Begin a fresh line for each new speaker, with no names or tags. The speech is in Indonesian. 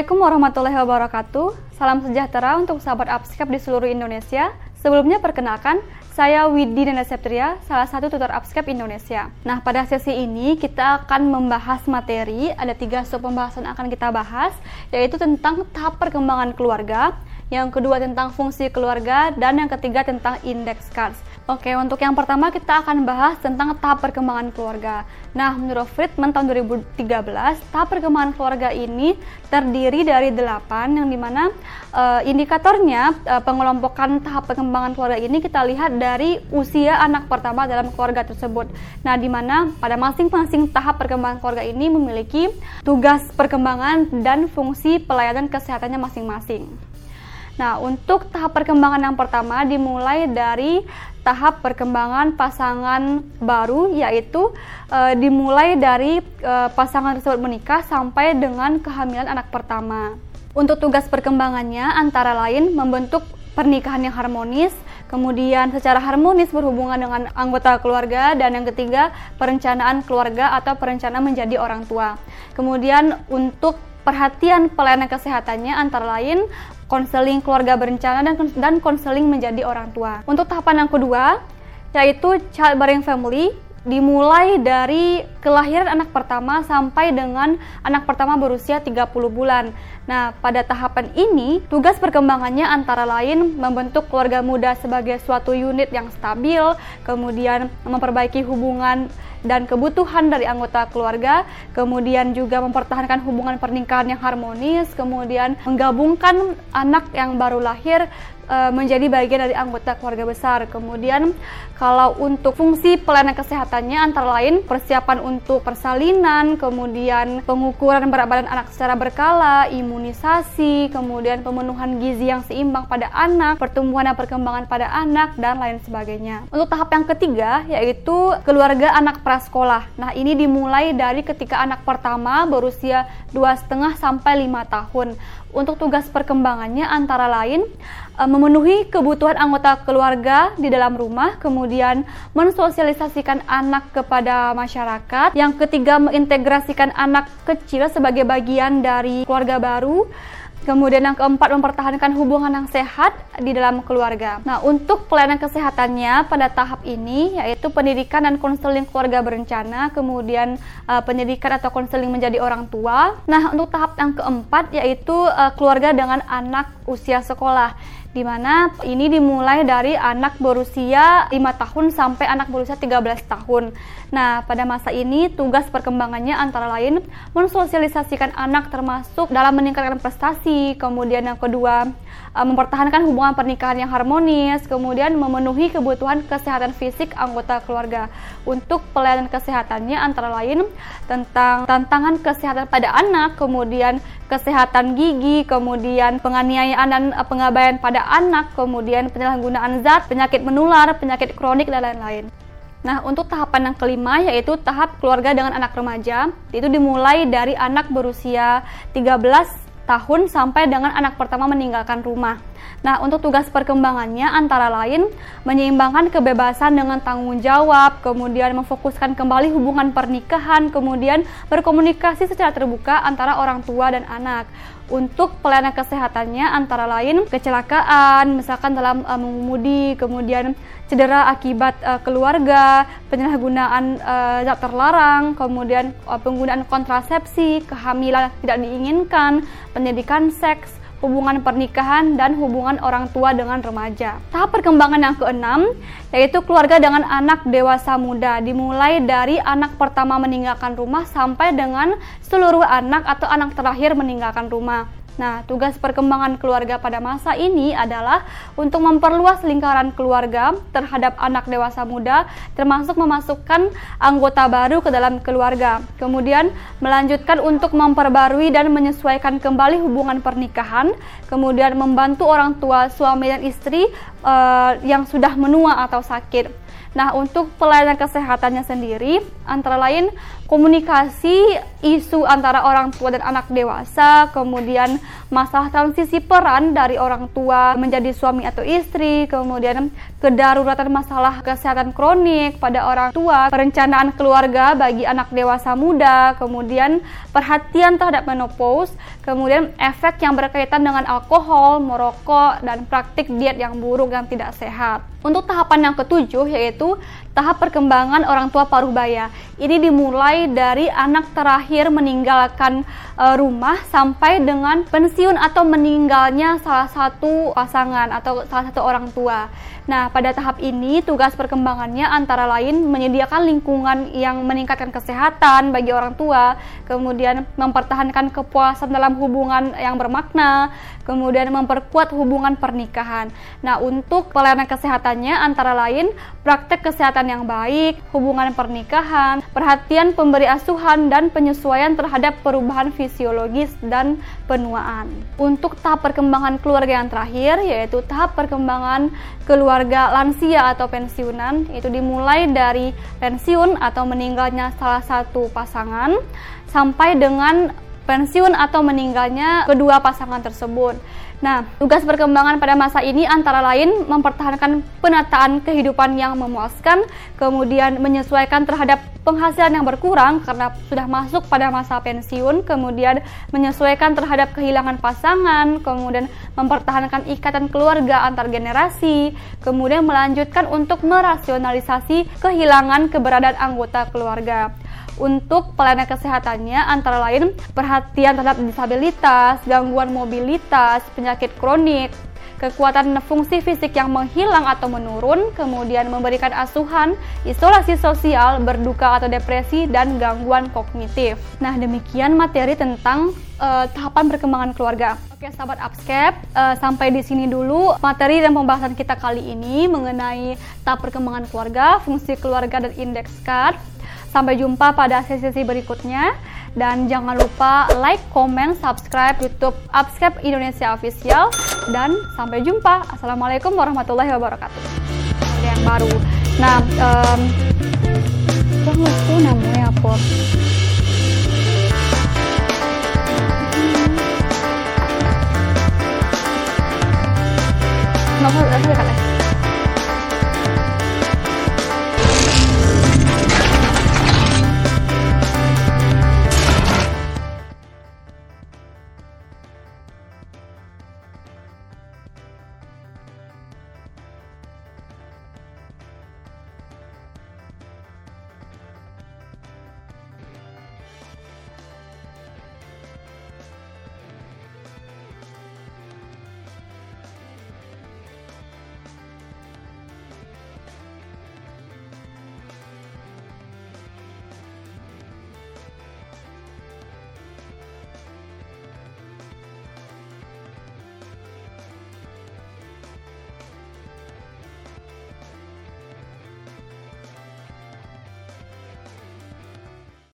Assalamualaikum warahmatullahi wabarakatuh. Salam sejahtera untuk sahabat Upscape di seluruh Indonesia. Sebelumnya perkenalkan, saya Widi Nanda Septria, salah satu tutor Upscape Indonesia. Nah, pada sesi ini kita akan membahas materi, ada tiga sub pembahasan akan kita bahas, yaitu tentang tahap perkembangan keluarga, yang kedua tentang fungsi keluarga, dan yang ketiga tentang index cards. Oke, untuk yang pertama kita akan bahas tentang tahap perkembangan keluarga. Nah, menurut Friedman tahun 2013, tahap perkembangan keluarga ini terdiri dari delapan, yang di mana uh, indikatornya uh, pengelompokan tahap perkembangan keluarga ini kita lihat dari usia anak pertama dalam keluarga tersebut. Nah, di mana pada masing-masing tahap perkembangan keluarga ini memiliki tugas perkembangan dan fungsi pelayanan kesehatannya masing-masing. Nah, untuk tahap perkembangan yang pertama dimulai dari tahap perkembangan pasangan baru yaitu e, dimulai dari e, pasangan tersebut menikah sampai dengan kehamilan anak pertama. Untuk tugas perkembangannya antara lain membentuk pernikahan yang harmonis, kemudian secara harmonis berhubungan dengan anggota keluarga dan yang ketiga perencanaan keluarga atau perencanaan menjadi orang tua. Kemudian untuk perhatian pelayanan kesehatannya antara lain konseling keluarga berencana dan dan konseling menjadi orang tua. Untuk tahapan yang kedua yaitu childbearing family dimulai dari kelahiran anak pertama sampai dengan anak pertama berusia 30 bulan. Nah, pada tahapan ini, tugas perkembangannya antara lain membentuk keluarga muda sebagai suatu unit yang stabil, kemudian memperbaiki hubungan dan kebutuhan dari anggota keluarga, kemudian juga mempertahankan hubungan pernikahan yang harmonis, kemudian menggabungkan anak yang baru lahir e, menjadi bagian dari anggota keluarga besar. Kemudian kalau untuk fungsi pelayanan kesehatannya antara lain persiapan untuk persalinan, kemudian pengukuran berat badan anak secara berkala, imunisasi, kemudian pemenuhan gizi yang seimbang pada anak, pertumbuhan dan perkembangan pada anak dan lain sebagainya. Untuk tahap yang ketiga yaitu keluarga anak prasekolah. Nah, ini dimulai dari ketika anak pertama berusia dua setengah sampai 5 tahun. Untuk tugas perkembangannya antara lain e, memenuhi kebutuhan anggota keluarga di dalam rumah, kemudian mensosialisasikan anak kepada masyarakat. Yang ketiga, mengintegrasikan anak kecil sebagai bagian dari keluarga baru. Kemudian yang keempat mempertahankan hubungan yang sehat di dalam keluarga. Nah, untuk pelayanan kesehatannya pada tahap ini yaitu pendidikan dan konseling keluarga berencana, kemudian uh, pendidikan atau konseling menjadi orang tua. Nah, untuk tahap yang keempat yaitu uh, keluarga dengan anak usia sekolah di mana ini dimulai dari anak berusia 5 tahun sampai anak berusia 13 tahun. Nah, pada masa ini tugas perkembangannya antara lain mensosialisasikan anak termasuk dalam meningkatkan prestasi, kemudian yang kedua uh, mempertahankan hubungan pernikahan yang harmonis, kemudian memenuhi kebutuhan kesehatan fisik anggota keluarga. Untuk pelayanan kesehatannya antara lain tentang tantangan kesehatan pada anak, kemudian kesehatan gigi, kemudian penganiayaan dan uh, pengabaian pada anak, kemudian penyalahgunaan zat, penyakit menular, penyakit kronik dan lain-lain. Nah, untuk tahapan yang kelima yaitu tahap keluarga dengan anak remaja, itu dimulai dari anak berusia 13 tahun sampai dengan anak pertama meninggalkan rumah. Nah, untuk tugas perkembangannya antara lain menyeimbangkan kebebasan dengan tanggung jawab, kemudian memfokuskan kembali hubungan pernikahan, kemudian berkomunikasi secara terbuka antara orang tua dan anak. Untuk pelayanan kesehatannya antara lain kecelakaan, misalkan dalam uh, mengemudi, kemudian cedera akibat uh, keluarga, penyalahgunaan uh, zat terlarang, kemudian uh, penggunaan kontrasepsi, kehamilan tidak diinginkan, pendidikan seks, hubungan pernikahan, dan hubungan orang tua dengan remaja. Tahap perkembangan yang keenam yaitu keluarga dengan anak dewasa muda, dimulai dari anak pertama meninggalkan rumah sampai dengan seluruh anak atau anak terakhir meninggalkan rumah. Nah, tugas perkembangan keluarga pada masa ini adalah untuk memperluas lingkaran keluarga terhadap anak dewasa muda, termasuk memasukkan anggota baru ke dalam keluarga. Kemudian melanjutkan untuk memperbarui dan menyesuaikan kembali hubungan pernikahan, kemudian membantu orang tua suami dan istri uh, yang sudah menua atau sakit. Nah, untuk pelayanan kesehatannya sendiri, antara lain komunikasi isu antara orang tua dan anak dewasa, kemudian masalah transisi peran dari orang tua menjadi suami atau istri, kemudian kedaruratan masalah kesehatan kronik pada orang tua, perencanaan keluarga bagi anak dewasa muda, kemudian perhatian terhadap menopause, kemudian efek yang berkaitan dengan alkohol, merokok, dan praktik diet yang buruk yang tidak sehat. Untuk tahapan yang ketujuh yaitu tahap perkembangan orang tua paruh baya. Ini dimulai dari anak terakhir meninggalkan e, rumah sampai dengan pensiun atau meninggalnya salah satu pasangan atau salah satu orang tua. Nah, pada tahap ini tugas perkembangannya antara lain menyediakan lingkungan yang meningkatkan kesehatan bagi orang tua, kemudian mempertahankan kepuasan dalam hubungan yang bermakna, kemudian memperkuat hubungan pernikahan. Nah, untuk pelayanan kesehatannya antara lain praktek kesehatan yang baik, hubungan pernikahan, perhatian pemberi asuhan dan penyesuaian terhadap perubahan fisiologis dan penuaan. Untuk tahap perkembangan keluarga yang terakhir yaitu tahap perkembangan keluarga lansia atau pensiunan itu dimulai dari pensiun atau meninggalnya salah satu pasangan sampai dengan pensiun atau meninggalnya kedua pasangan tersebut. Nah, tugas perkembangan pada masa ini antara lain mempertahankan penataan kehidupan yang memuaskan, kemudian menyesuaikan terhadap penghasilan yang berkurang karena sudah masuk pada masa pensiun, kemudian menyesuaikan terhadap kehilangan pasangan, kemudian mempertahankan ikatan keluarga antar generasi, kemudian melanjutkan untuk merasionalisasi kehilangan keberadaan anggota keluarga untuk pelayanan kesehatannya antara lain perhatian terhadap disabilitas, gangguan mobilitas, penyakit kronik, kekuatan fungsi fisik yang menghilang atau menurun, kemudian memberikan asuhan, isolasi sosial, berduka atau depresi, dan gangguan kognitif. Nah, demikian materi tentang uh, tahapan perkembangan keluarga. Oke, sahabat Upscape, uh, sampai di sini dulu materi dan pembahasan kita kali ini mengenai tahap perkembangan keluarga, fungsi keluarga, dan indeks card. Sampai jumpa pada sesi-sesi berikutnya. Dan jangan lupa like, comment, subscribe YouTube Upscape Indonesia Official. Dan sampai jumpa. Assalamualaikum warahmatullahi wabarakatuh. Ada yang baru. Nah, um, itu namanya apa? Nomor,